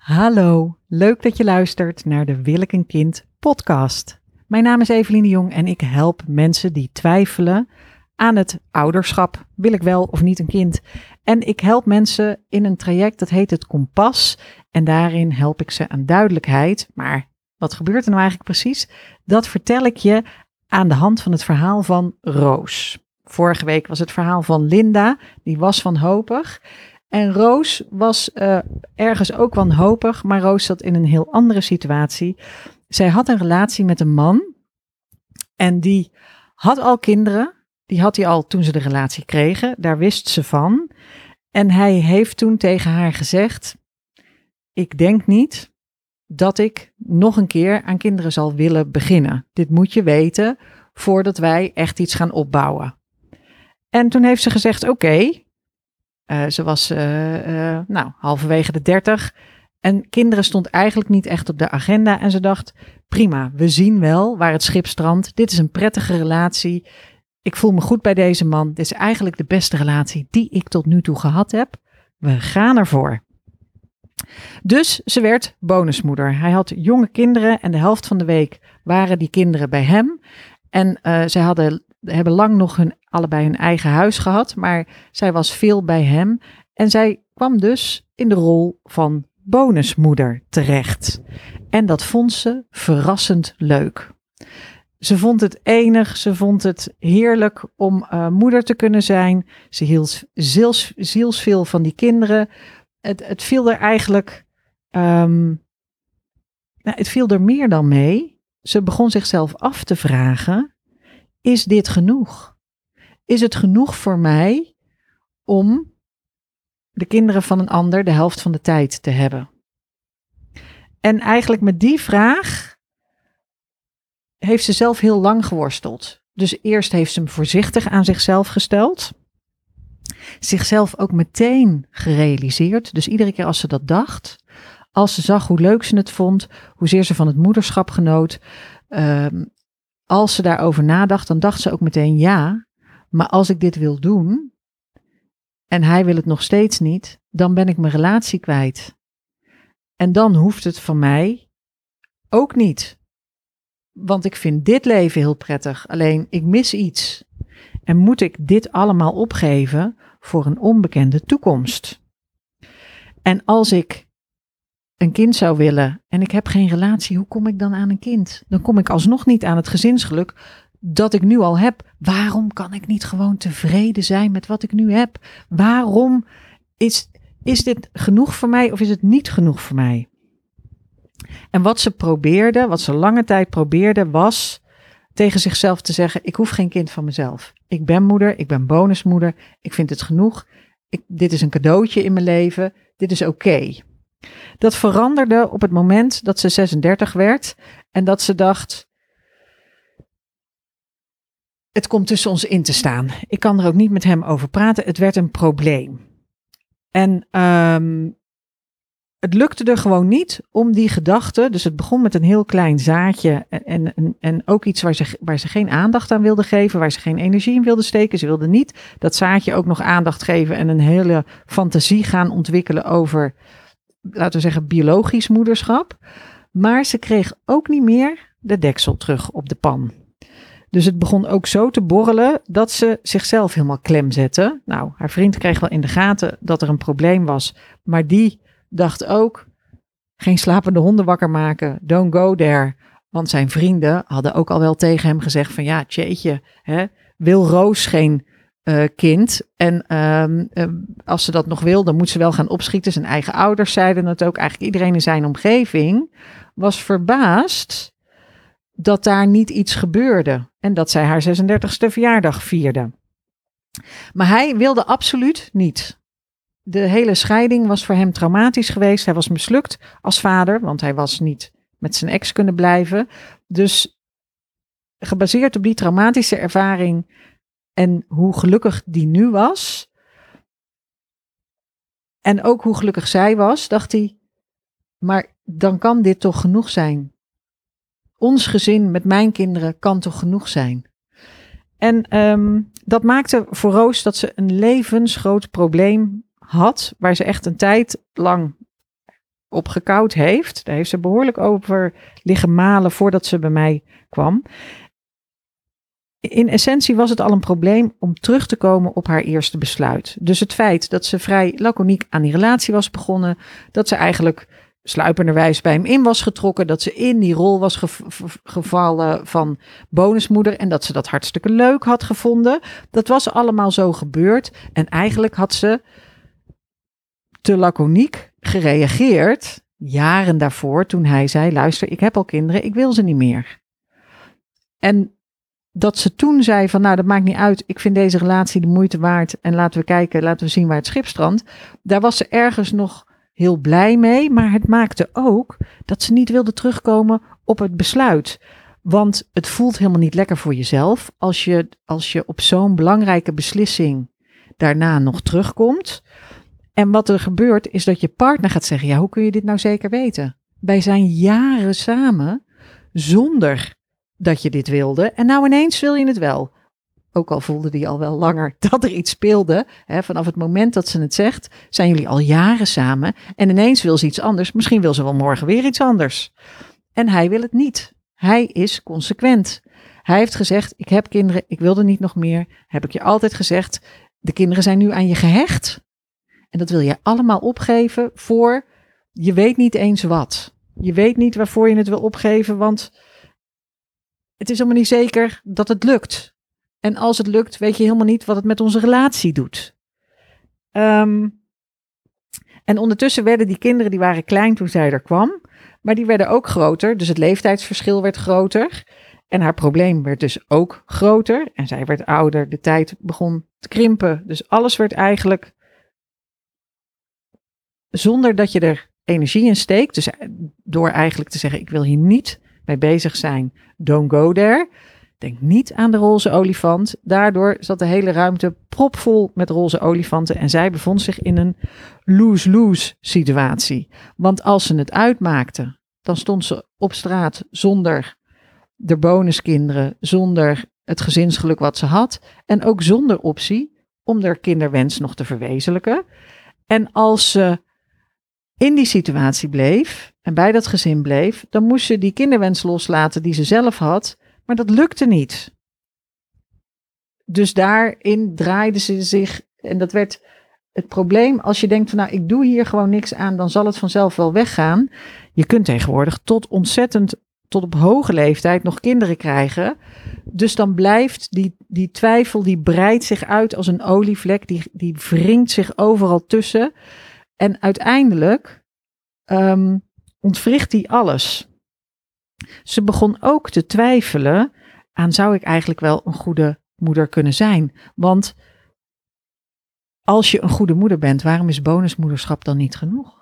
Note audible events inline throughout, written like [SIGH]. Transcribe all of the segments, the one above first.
Hallo, leuk dat je luistert naar de Wil ik een kind podcast. Mijn naam is Eveline Jong en ik help mensen die twijfelen aan het ouderschap. Wil ik wel of niet een kind? En ik help mensen in een traject dat heet het Kompas. En daarin help ik ze aan duidelijkheid. Maar wat gebeurt er nou eigenlijk precies? Dat vertel ik je aan de hand van het verhaal van Roos. Vorige week was het verhaal van Linda, die was wanhopig. En Roos was uh, ergens ook wanhopig, maar Roos zat in een heel andere situatie. Zij had een relatie met een man en die had al kinderen. Die had hij al toen ze de relatie kregen, daar wist ze van. En hij heeft toen tegen haar gezegd: Ik denk niet dat ik nog een keer aan kinderen zal willen beginnen. Dit moet je weten voordat wij echt iets gaan opbouwen. En toen heeft ze gezegd: Oké, uh, ze was uh, uh, nou, halverwege de dertig. En kinderen stond eigenlijk niet echt op de agenda. En ze dacht, prima, we zien wel waar het schip strandt. Dit is een prettige relatie. Ik voel me goed bij deze man. Dit is eigenlijk de beste relatie die ik tot nu toe gehad heb. We gaan ervoor. Dus ze werd bonusmoeder. Hij had jonge kinderen en de helft van de week waren die kinderen bij hem. En uh, zij hadden hebben lang nog hun, allebei hun eigen huis gehad, maar zij was veel bij hem en zij kwam dus in de rol van bonusmoeder terecht. En dat vond ze verrassend leuk. Ze vond het enig, ze vond het heerlijk om uh, moeder te kunnen zijn. Ze hield ziels, zielsveel van die kinderen. Het, het viel er eigenlijk, um, nou, het viel er meer dan mee. Ze begon zichzelf af te vragen: is dit genoeg? Is het genoeg voor mij om de kinderen van een ander de helft van de tijd te hebben? En eigenlijk met die vraag heeft ze zelf heel lang geworsteld. Dus eerst heeft ze hem voorzichtig aan zichzelf gesteld. Zichzelf ook meteen gerealiseerd. Dus iedere keer als ze dat dacht, als ze zag hoe leuk ze het vond, hoezeer ze van het moederschap genoot, ehm, als ze daarover nadacht, dan dacht ze ook meteen ja, maar als ik dit wil doen en hij wil het nog steeds niet, dan ben ik mijn relatie kwijt. En dan hoeft het van mij ook niet. Want ik vind dit leven heel prettig, alleen ik mis iets. En moet ik dit allemaal opgeven voor een onbekende toekomst? En als ik een kind zou willen en ik heb geen relatie, hoe kom ik dan aan een kind? Dan kom ik alsnog niet aan het gezinsgeluk dat ik nu al heb. Waarom kan ik niet gewoon tevreden zijn met wat ik nu heb? Waarom is, is dit genoeg voor mij of is het niet genoeg voor mij? En wat ze probeerde, wat ze lange tijd probeerde, was tegen zichzelf te zeggen: Ik hoef geen kind van mezelf. Ik ben moeder, ik ben bonusmoeder, ik vind het genoeg. Ik, dit is een cadeautje in mijn leven, dit is oké. Dat veranderde op het moment dat ze 36 werd en dat ze dacht: het komt tussen ons in te staan. Ik kan er ook niet met hem over praten. Het werd een probleem. En um, het lukte er gewoon niet om die gedachte. Dus het begon met een heel klein zaadje. En, en, en ook iets waar ze, waar ze geen aandacht aan wilde geven. Waar ze geen energie in wilde steken. Ze wilde niet dat zaadje ook nog aandacht geven. En een hele fantasie gaan ontwikkelen over laten we zeggen, biologisch moederschap. Maar ze kreeg ook niet meer de deksel terug op de pan. Dus het begon ook zo te borrelen dat ze zichzelf helemaal klem zette. Nou, haar vriend kreeg wel in de gaten dat er een probleem was. Maar die dacht ook: geen slapende honden wakker maken, don't go there. Want zijn vrienden hadden ook al wel tegen hem gezegd: van ja, tjeetje, hè, wil Roos geen uh, kind. En um, als ze dat nog wil, dan moet ze wel gaan opschieten. Zijn eigen ouders zeiden het ook. Eigenlijk iedereen in zijn omgeving was verbaasd dat daar niet iets gebeurde. En dat zij haar 36e verjaardag vierde. Maar hij wilde absoluut niet. De hele scheiding was voor hem traumatisch geweest. Hij was mislukt als vader, want hij was niet met zijn ex kunnen blijven. Dus gebaseerd op die traumatische ervaring en hoe gelukkig die nu was. En ook hoe gelukkig zij was, dacht hij. Maar dan kan dit toch genoeg zijn. Ons gezin met mijn kinderen kan toch genoeg zijn. En um, dat maakte voor Roos dat ze een levensgroot probleem had, waar ze echt een tijd lang op gekoud heeft. Daar heeft ze behoorlijk over liggen malen voordat ze bij mij kwam. In essentie was het al een probleem om terug te komen op haar eerste besluit. Dus het feit dat ze vrij laconiek aan die relatie was begonnen, dat ze eigenlijk sluipenderwijs bij hem in was getrokken, dat ze in die rol was gevallen van bonusmoeder en dat ze dat hartstikke leuk had gevonden. Dat was allemaal zo gebeurd en eigenlijk had ze te laconiek gereageerd jaren daarvoor toen hij zei: luister, ik heb al kinderen, ik wil ze niet meer. En dat ze toen zei van nou dat maakt niet uit, ik vind deze relatie de moeite waard en laten we kijken, laten we zien waar het schip strandt. Daar was ze ergens nog heel blij mee, maar het maakte ook dat ze niet wilde terugkomen op het besluit. Want het voelt helemaal niet lekker voor jezelf als je, als je op zo'n belangrijke beslissing daarna nog terugkomt. En wat er gebeurt is dat je partner gaat zeggen: Ja, hoe kun je dit nou zeker weten? Wij zijn jaren samen zonder dat je dit wilde. En nou ineens wil je het wel. Ook al voelde die al wel langer [LAUGHS] dat er iets speelde. Hè, vanaf het moment dat ze het zegt, zijn jullie al jaren samen. En ineens wil ze iets anders. Misschien wil ze wel morgen weer iets anders. En hij wil het niet. Hij is consequent. Hij heeft gezegd: Ik heb kinderen, ik wil er niet nog meer. Heb ik je altijd gezegd: De kinderen zijn nu aan je gehecht. En dat wil je allemaal opgeven voor je weet niet eens wat. Je weet niet waarvoor je het wil opgeven, want het is helemaal niet zeker dat het lukt. En als het lukt, weet je helemaal niet wat het met onze relatie doet. Ehm, en ondertussen werden die kinderen, die waren klein toen zij er kwam, maar die werden ook groter. Dus het leeftijdsverschil werd groter. En haar probleem werd dus ook groter. En zij werd ouder, de tijd begon te krimpen. Dus alles werd eigenlijk zonder dat je er energie in steekt. Dus door eigenlijk te zeggen: Ik wil hier niet mee bezig zijn, don't go there. Denk niet aan de roze olifant. Daardoor zat de hele ruimte propvol met roze olifanten en zij bevond zich in een lose-lose situatie. Want als ze het uitmaakte, dan stond ze op straat zonder de bonuskinderen, zonder het gezinsgeluk wat ze had en ook zonder optie om haar kinderwens nog te verwezenlijken. En als ze in die situatie bleef en bij dat gezin bleef, dan moest ze die kinderwens loslaten die ze zelf had, maar dat lukte niet. Dus daarin draaide ze zich en dat werd het probleem. Als je denkt van nou, ik doe hier gewoon niks aan, dan zal het vanzelf wel weggaan. Je kunt tegenwoordig tot ontzettend, tot op hoge leeftijd nog kinderen krijgen. Dus dan blijft die, die twijfel, die breidt zich uit als een olievlek, die, die wringt zich overal tussen. En uiteindelijk um, ontwricht hij alles. Ze begon ook te twijfelen aan zou ik eigenlijk wel een goede moeder kunnen zijn? Want als je een goede moeder bent, waarom is bonusmoederschap dan niet genoeg?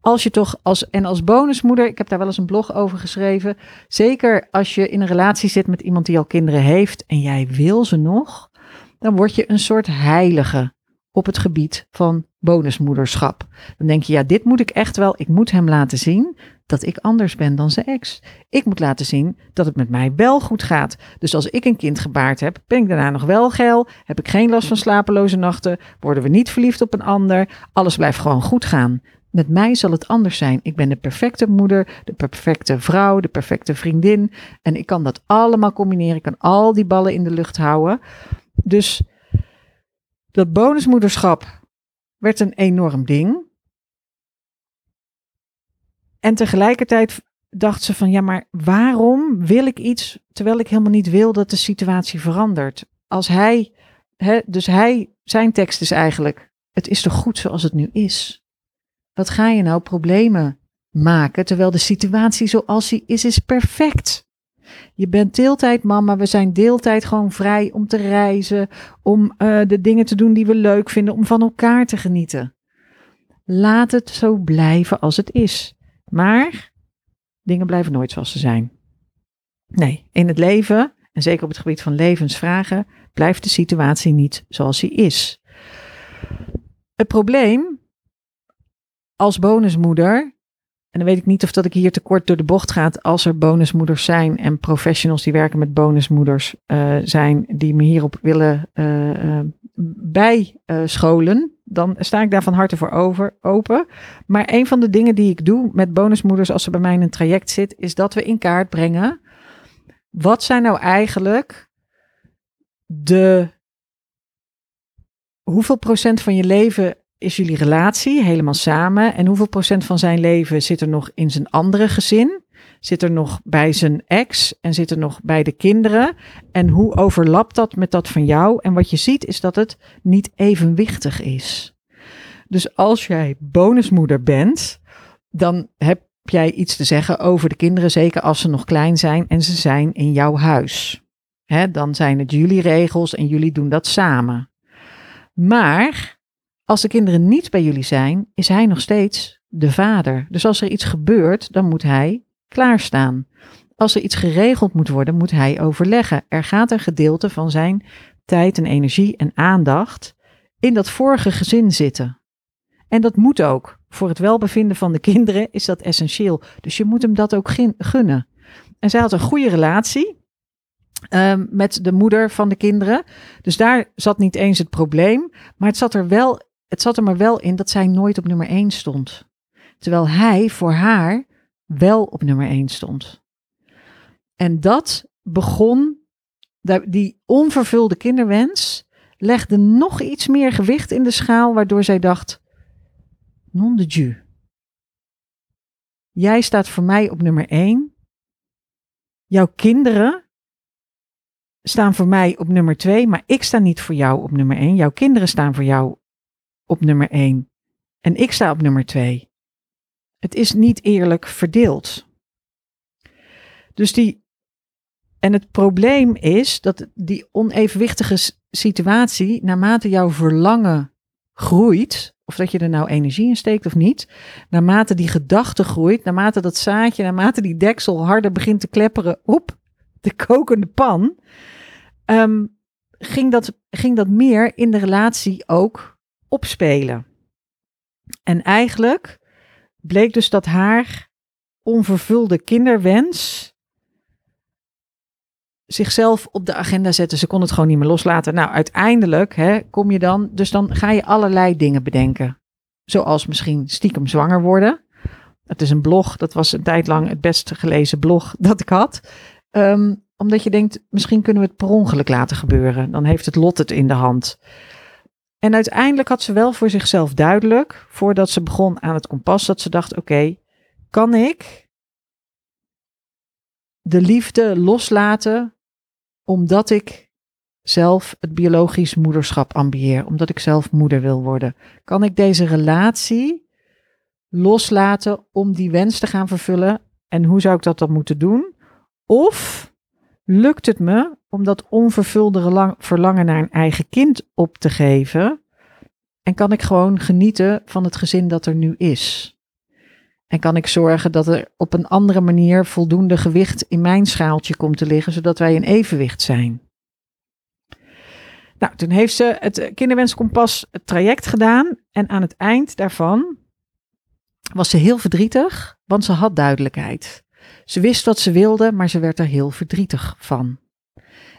Als je toch als en als bonusmoeder, ik heb daar wel eens een blog over geschreven, zeker als je in een relatie zit met iemand die al kinderen heeft en jij wil ze nog, dan word je een soort heilige op het gebied van bonusmoederschap. Dan denk je, ja, dit moet ik echt wel, ik moet hem laten zien dat ik anders ben dan zijn ex. Ik moet laten zien dat het met mij wel goed gaat. Dus als ik een kind gebaard heb, ben ik daarna nog wel geil, heb ik geen last van slapeloze nachten, worden we niet verliefd op een ander, alles blijft gewoon goed gaan. Met mij zal het anders zijn. Ik ben de perfecte moeder, de perfecte vrouw, de perfecte vriendin. En ik kan dat allemaal combineren. Ik kan al die ballen in de lucht houden. Dus dat bonusmoederschap werd een enorm ding. En tegelijkertijd dacht ze van ja, maar waarom wil ik iets terwijl ik helemaal niet wil dat de situatie verandert? Als hij, hè, dus hij, zijn tekst is eigenlijk, het is toch goed zoals het nu is? Wat ga je nou problemen maken terwijl de situatie zoals die is, is perfect? Je bent deeltijd mama, we zijn deeltijd gewoon vrij om te reizen, om uh, de dingen te doen die we leuk vinden, om van elkaar te genieten. Laat het zo blijven als het is. Maar dingen blijven nooit zoals ze zijn. Nee, in het leven, en zeker op het gebied van levensvragen, blijft de situatie niet zoals die is. Het probleem als bonusmoeder en dan weet ik niet of dat ik hier te kort door de bocht gaat als er bonusmoeders zijn en professionals die werken met bonusmoeders uh, zijn die me hierop willen uh, bijscholen, dan sta ik daar van harte voor over, open. Maar een van de dingen die ik doe met bonusmoeders als ze bij mij in een traject zit, is dat we in kaart brengen. Wat zijn nou eigenlijk de. Hoeveel procent van je leven is jullie relatie helemaal samen? En hoeveel procent van zijn leven zit er nog in zijn andere gezin? Zit er nog bij zijn ex en zit er nog bij de kinderen? En hoe overlapt dat met dat van jou? En wat je ziet is dat het niet evenwichtig is. Dus als jij bonusmoeder bent, dan heb jij iets te zeggen over de kinderen, zeker als ze nog klein zijn en ze zijn in jouw huis. dan zijn het jullie regels en jullie doen dat samen. Maar als de kinderen niet bij jullie zijn, is hij nog steeds de vader. Dus als er iets gebeurt, dan moet hij klaarstaan. Als er iets geregeld moet worden, moet hij overleggen. Er gaat een gedeelte van zijn tijd en energie en aandacht in dat vorige gezin zitten. En dat moet ook. Voor het welbevinden van de kinderen is dat essentieel. Dus je moet hem dat ook gunnen. En zij had een goede relatie um, met de moeder van de kinderen. Dus daar zat niet eens het probleem. Maar het zat er wel, het zat er maar wel in dat zij nooit op nummer 1 stond. Terwijl hij voor haar wel op nummer 1 stond. En dat begon, die onvervulde kinderwens legde nog iets meer gewicht in de schaal, waardoor zij dacht, non de. Jij staat voor mij op nummer 1. Jouw kinderen staan voor mij op nummer 2, maar ik sta niet voor jou op nummer 1. Jouw kinderen staan voor jou op nummer 1 en ik sta op nummer 2. Het is niet eerlijk verdeeld. Dus die. En het probleem is dat die onevenwichtige situatie, naarmate jouw verlangen groeit, of dat je er nou energie in steekt of niet, naarmate die gedachte groeit, naarmate dat zaadje, naarmate die deksel harder begint te klepperen op de kokende pan, ehm, ging, dat, ging dat meer in de relatie ook opspelen. En eigenlijk bleek dus dat haar onvervulde kinderwens zichzelf op de agenda zette. Ze kon het gewoon niet meer loslaten. Nou, uiteindelijk hè, kom je dan, dus dan ga je allerlei dingen bedenken. Zoals misschien stiekem zwanger worden. Het is een blog, dat was een tijd lang het best gelezen blog [LAUGHS] dat ik had. Ehm, omdat je denkt, misschien kunnen we het per ongeluk laten gebeuren. Dan heeft het lot het in de hand. En uiteindelijk had ze wel voor zichzelf duidelijk, voordat ze begon aan het kompas, dat ze dacht: oké, kan ik de liefde loslaten omdat ik zelf het biologisch moederschap ambieer, omdat ik zelf moeder wil worden? Kan ik deze relatie loslaten om die wens te gaan vervullen? En hoe zou ik dat dan moeten doen? Of lukt het me om dat onvervulde verlangen naar een eigen kind op te geven? En kan ik gewoon genieten van het gezin dat er nu is? En kan ik zorgen dat er op een andere manier voldoende gewicht in mijn schaaltje komt te liggen, zodat wij in evenwicht zijn? Nou, toen heeft ze het kinderwenskompas het traject gedaan. En aan het eind daarvan was ze heel verdrietig, want ze had duidelijkheid. Ze wist wat ze wilde, maar ze werd er heel verdrietig van.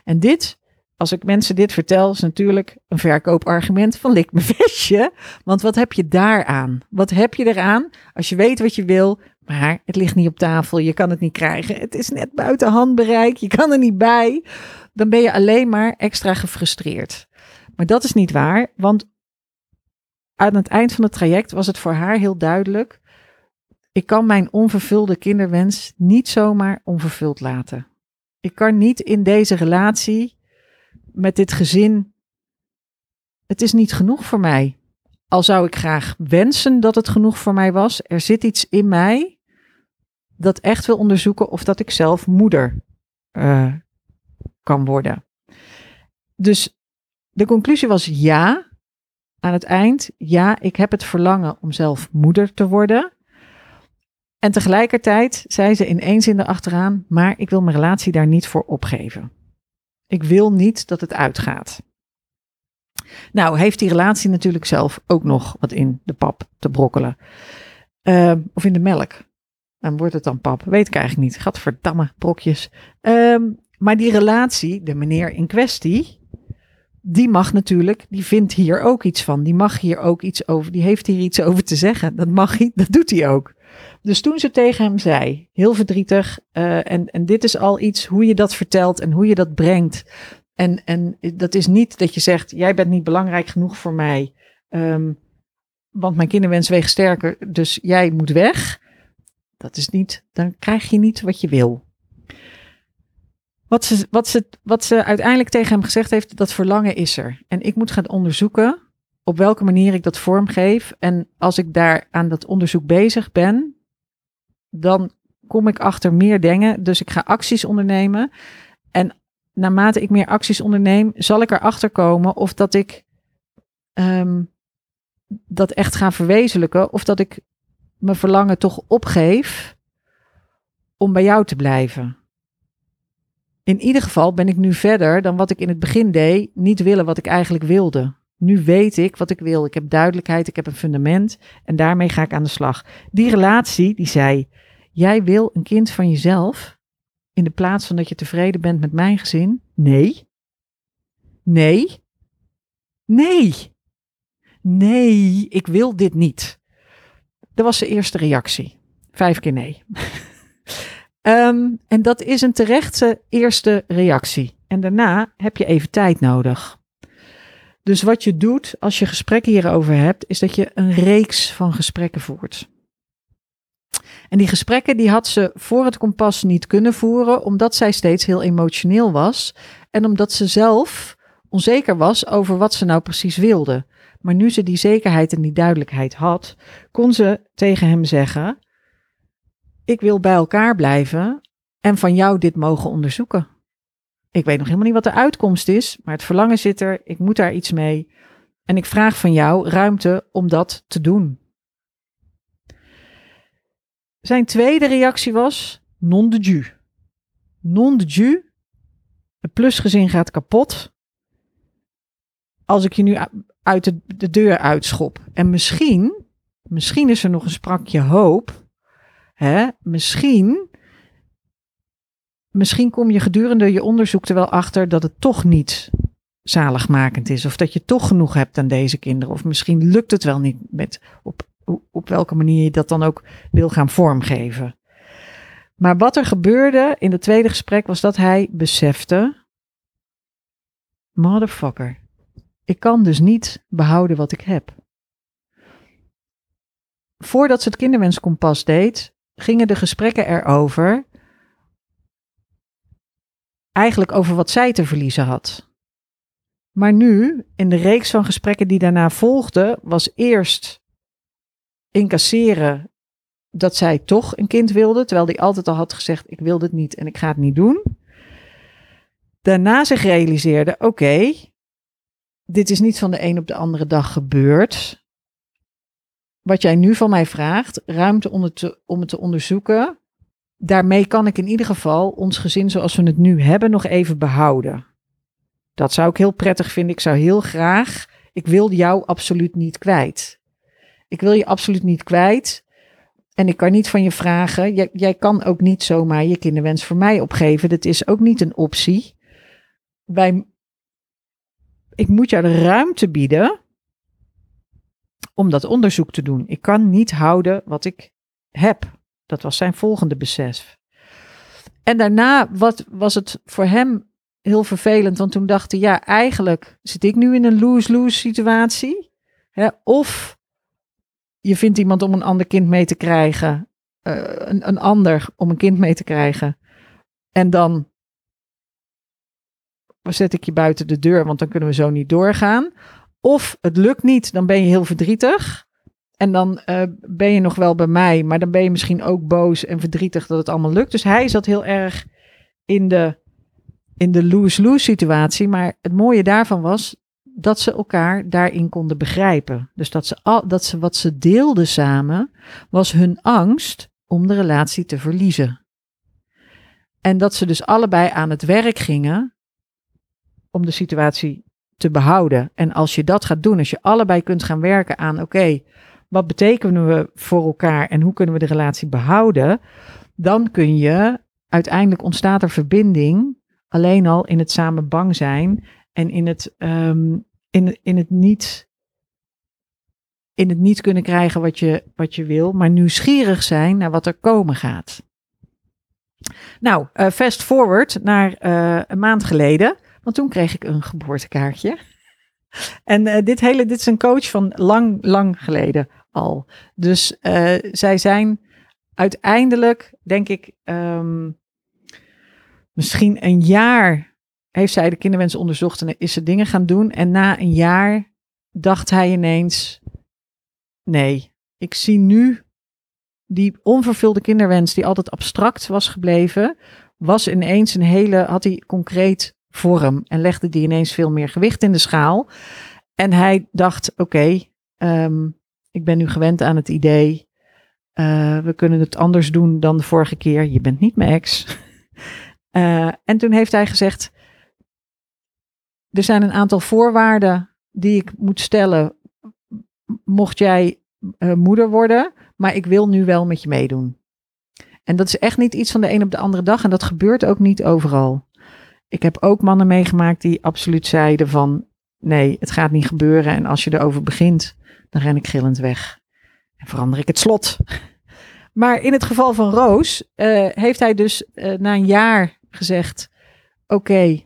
En dit, als ik mensen dit vertel, is natuurlijk een verkoopargument van lik me vestje. Want wat heb je daaraan? Wat heb je eraan als je weet wat je wil, maar het ligt niet op tafel, je kan het niet krijgen. Het is net buiten handbereik, je kan er niet bij. Dan ben je alleen maar extra gefrustreerd. Maar dat is niet waar, want aan het eind van het traject was het voor haar heel duidelijk ik kan mijn onvervulde kinderwens niet zomaar onvervuld laten. Ik kan niet in deze relatie met dit gezin. Het is niet genoeg voor mij. Al zou ik graag wensen dat het genoeg voor mij was, er zit iets in mij dat echt wil onderzoeken of dat ik zelf moeder uh, kan worden. Dus de conclusie was ja. Aan het eind, ja, ik heb het verlangen om zelf moeder te worden. En tegelijkertijd zei ze in één zin erachteraan, maar ik wil mijn relatie daar niet voor opgeven. Ik wil niet dat het uitgaat. Nou, heeft die relatie natuurlijk zelf ook nog wat in de pap te brokkelen. Uh, of in de melk. Dan wordt het dan pap. Weet ik eigenlijk niet. Gadverdamme brokjes. Um, maar die relatie, de meneer in kwestie, die mag natuurlijk, die vindt hier ook iets van. Die mag hier ook iets over, die heeft hier iets over te zeggen. Dat mag hij, dat doet hij ook. Dus toen ze tegen hem zei, heel verdrietig, uh, en, en dit is al iets hoe je dat vertelt en hoe je dat brengt. En, en dat is niet dat je zegt, jij bent niet belangrijk genoeg voor mij, um, want mijn kinderwens weegt sterker, dus jij moet weg. Dat is niet, dan krijg je niet wat je wil. Wat ze, wat, ze, wat ze uiteindelijk tegen hem gezegd heeft, dat verlangen is er. En ik moet gaan onderzoeken op welke manier ik dat vormgeef. En als ik daar aan dat onderzoek bezig ben, dan kom ik achter meer dingen. Dus ik ga acties ondernemen. En naarmate ik meer acties onderneem, zal ik erachter komen of dat ik um, dat echt ga verwezenlijken. Of dat ik mijn verlangen toch opgeef om bij jou te blijven. In ieder geval ben ik nu verder dan wat ik in het begin deed, niet willen wat ik eigenlijk wilde. Nu weet ik wat ik wil. Ik heb duidelijkheid, ik heb een fundament en daarmee ga ik aan de slag. Die relatie die zei: Jij wil een kind van jezelf in de plaats van dat je tevreden bent met mijn gezin? Nee. Nee. Nee. Nee, ik wil dit niet. Dat was de eerste reactie. Vijf keer nee. um, [LAUGHS] en dat is een terechte eerste reactie. En daarna heb je even tijd nodig. Dus wat je doet als je gesprekken hierover hebt, is dat je een reeks van gesprekken voert. En die gesprekken die had ze voor het kompas niet kunnen voeren, omdat zij steeds heel emotioneel was en omdat ze zelf onzeker was over wat ze nou precies wilde. Maar nu ze die zekerheid en die duidelijkheid had, kon ze tegen hem zeggen: Ik wil bij elkaar blijven en van jou dit mogen onderzoeken. Ik weet nog helemaal niet wat de uitkomst is, maar het verlangen zit er, ik moet daar iets mee. En ik vraag van jou ruimte om dat te doen. Zijn tweede reactie was non de jus. Non de jus. Het plusgezin gaat kapot. Als ik je nu uit de, de deur uitschop. En misschien, misschien is er nog een sprakje hoop. Hè? Misschien, misschien kom je gedurende je onderzoek er wel achter dat het toch niet zaligmakend is. Of dat je toch genoeg hebt aan deze kinderen. Of misschien lukt het wel niet met op, op welke manier je dat dan ook wil gaan vormgeven. Maar wat er gebeurde in het tweede gesprek was dat hij besefte: Motherfucker, ik kan dus niet behouden wat ik heb. Voordat ze het kinderwenskompas deed, gingen de gesprekken erover. Eigenlijk over wat zij te verliezen had. Maar nu, in de reeks van gesprekken die daarna volgden, was eerst incasseren dat zij toch een kind wilde, terwijl hij altijd al had gezegd: Ik wil dit niet en ik ga het niet doen. Daarna zich realiseerde: Oké, dit is niet van de een op de andere dag gebeurd. Wat jij nu van mij vraagt, ruimte om het te onderzoeken. Daarmee kan ik in ieder geval ons gezin zoals we het nu hebben nog even behouden. Dat zou ik heel prettig vinden. Ik zou heel graag. Ik wil jou absoluut niet kwijt. Ik wil je absoluut niet kwijt. En ik kan niet van je vragen. Jij, jij kan ook niet zomaar je kinderwens voor mij opgeven. Dat is ook niet een optie. Wij ik moet jou de ruimte bieden om dat onderzoek te doen. Ik kan niet houden wat ik heb. Dat was zijn volgende besef. En daarna wat, was het voor hem heel vervelend, want toen dacht hij, ja, eigenlijk zit ik nu in een lose-lose situatie. Hè? Of je vindt iemand om een ander kind mee te krijgen, uh, een, een ander om een kind mee te krijgen. En dan zet ik je buiten de deur, want dan kunnen we zo niet doorgaan. Of het lukt niet, dan ben je heel verdrietig. En dan uh, ben je nog wel bij mij, maar dan ben je misschien ook boos en verdrietig dat het allemaal lukt. Dus hij zat heel erg in de, in de lose-lose situatie. Maar het mooie daarvan was dat ze elkaar daarin konden begrijpen. Dus dat ze, al, dat ze wat ze deelden samen, was hun angst om de relatie te verliezen. En dat ze dus allebei aan het werk gingen om de situatie te behouden. En als je dat gaat doen, als je allebei kunt gaan werken aan, oké, wat betekenen we voor elkaar en hoe kunnen we de relatie behouden, dan kun je, uiteindelijk ontstaat er verbinding alleen al in het samen bang zijn En in het, ehm, in, in het niet in het niet kunnen krijgen wat je, wat je wil, maar nieuwsgierig zijn naar wat er komen gaat. Nou, uh, fast forward naar uh, een maand geleden, want toen kreeg ik een geboortekaartje. En uh, dit hele, dit is een coach van lang, lang geleden al. Dus zij zijn uiteindelijk, denk ik, um, misschien een jaar heeft zij de kinderwens onderzocht en is ze dingen gaan doen. En na een jaar dacht hij ineens, nee, ik zie nu die onvervulde kinderwens die altijd abstract was gebleven, was ineens een hele, had hij concreet vorm en legde die ineens veel meer gewicht in de schaal. En hij dacht, oké, okay, um, ik ben nu gewend aan het idee, uh, we kunnen het anders doen dan de vorige keer. Je bent niet mijn ex. Uh, [LAUGHS] en toen heeft hij gezegd, er zijn een aantal voorwaarden die ik moet stellen, mocht jij uh, moeder worden, maar ik wil nu wel met je meedoen. En dat is echt niet iets van de een op de andere dag en dat gebeurt ook niet overal. Ik heb ook mannen meegemaakt die absoluut zeiden van nee, het gaat niet gebeuren en als je erover begint, dan ren ik gillend weg en verander ik het slot. Maar in het geval van Roos uh, heeft hij dus uh, na een jaar gezegd: Oké,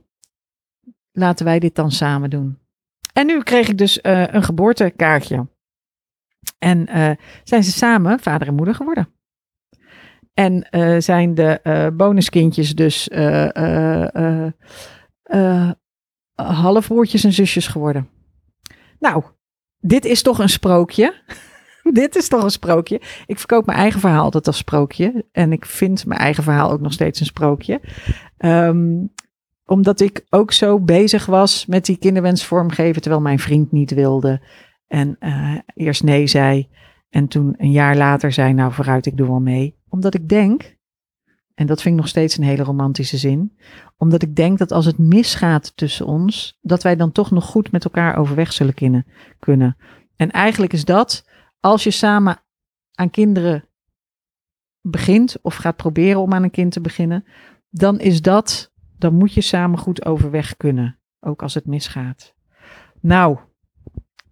laten wij dit dan samen doen. En nu kreeg ik dus uh, een geboortekaartje. En zijn ze samen vader en moeder geworden. En zijn de bonuskindjes dus halfbroertjes en zusjes geworden. Nou, dit is toch een sprookje. [LAUGHS] dit is toch een sprookje. Ik verkoop mijn eigen verhaal altijd als sprookje. En ik vind mijn eigen verhaal ook nog steeds een sprookje. Um, omdat ik ook zo bezig was met die kinderwens vormgeven, terwijl mijn vriend niet wilde. En uh, eerst nee zei. En toen een jaar later zei, nou vooruit, ik doe wel mee. Omdat ik denk, en dat vind ik nog steeds een hele romantische zin. Omdat ik denk dat als het misgaat tussen ons, dat wij dan toch nog goed met elkaar overweg zullen kunnen. En eigenlijk is dat als je samen aan kinderen begint of gaat proberen om aan een kind te beginnen, dan is dat, dan moet je samen goed overweg kunnen, ook als het misgaat. Nou,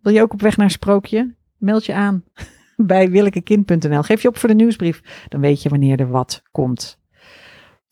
wil je ook op weg naar sprookje? Meld je aan [LAUGHS] bij willekekind.nl. Geef je op voor de nieuwsbrief, dan weet je wanneer er wat komt.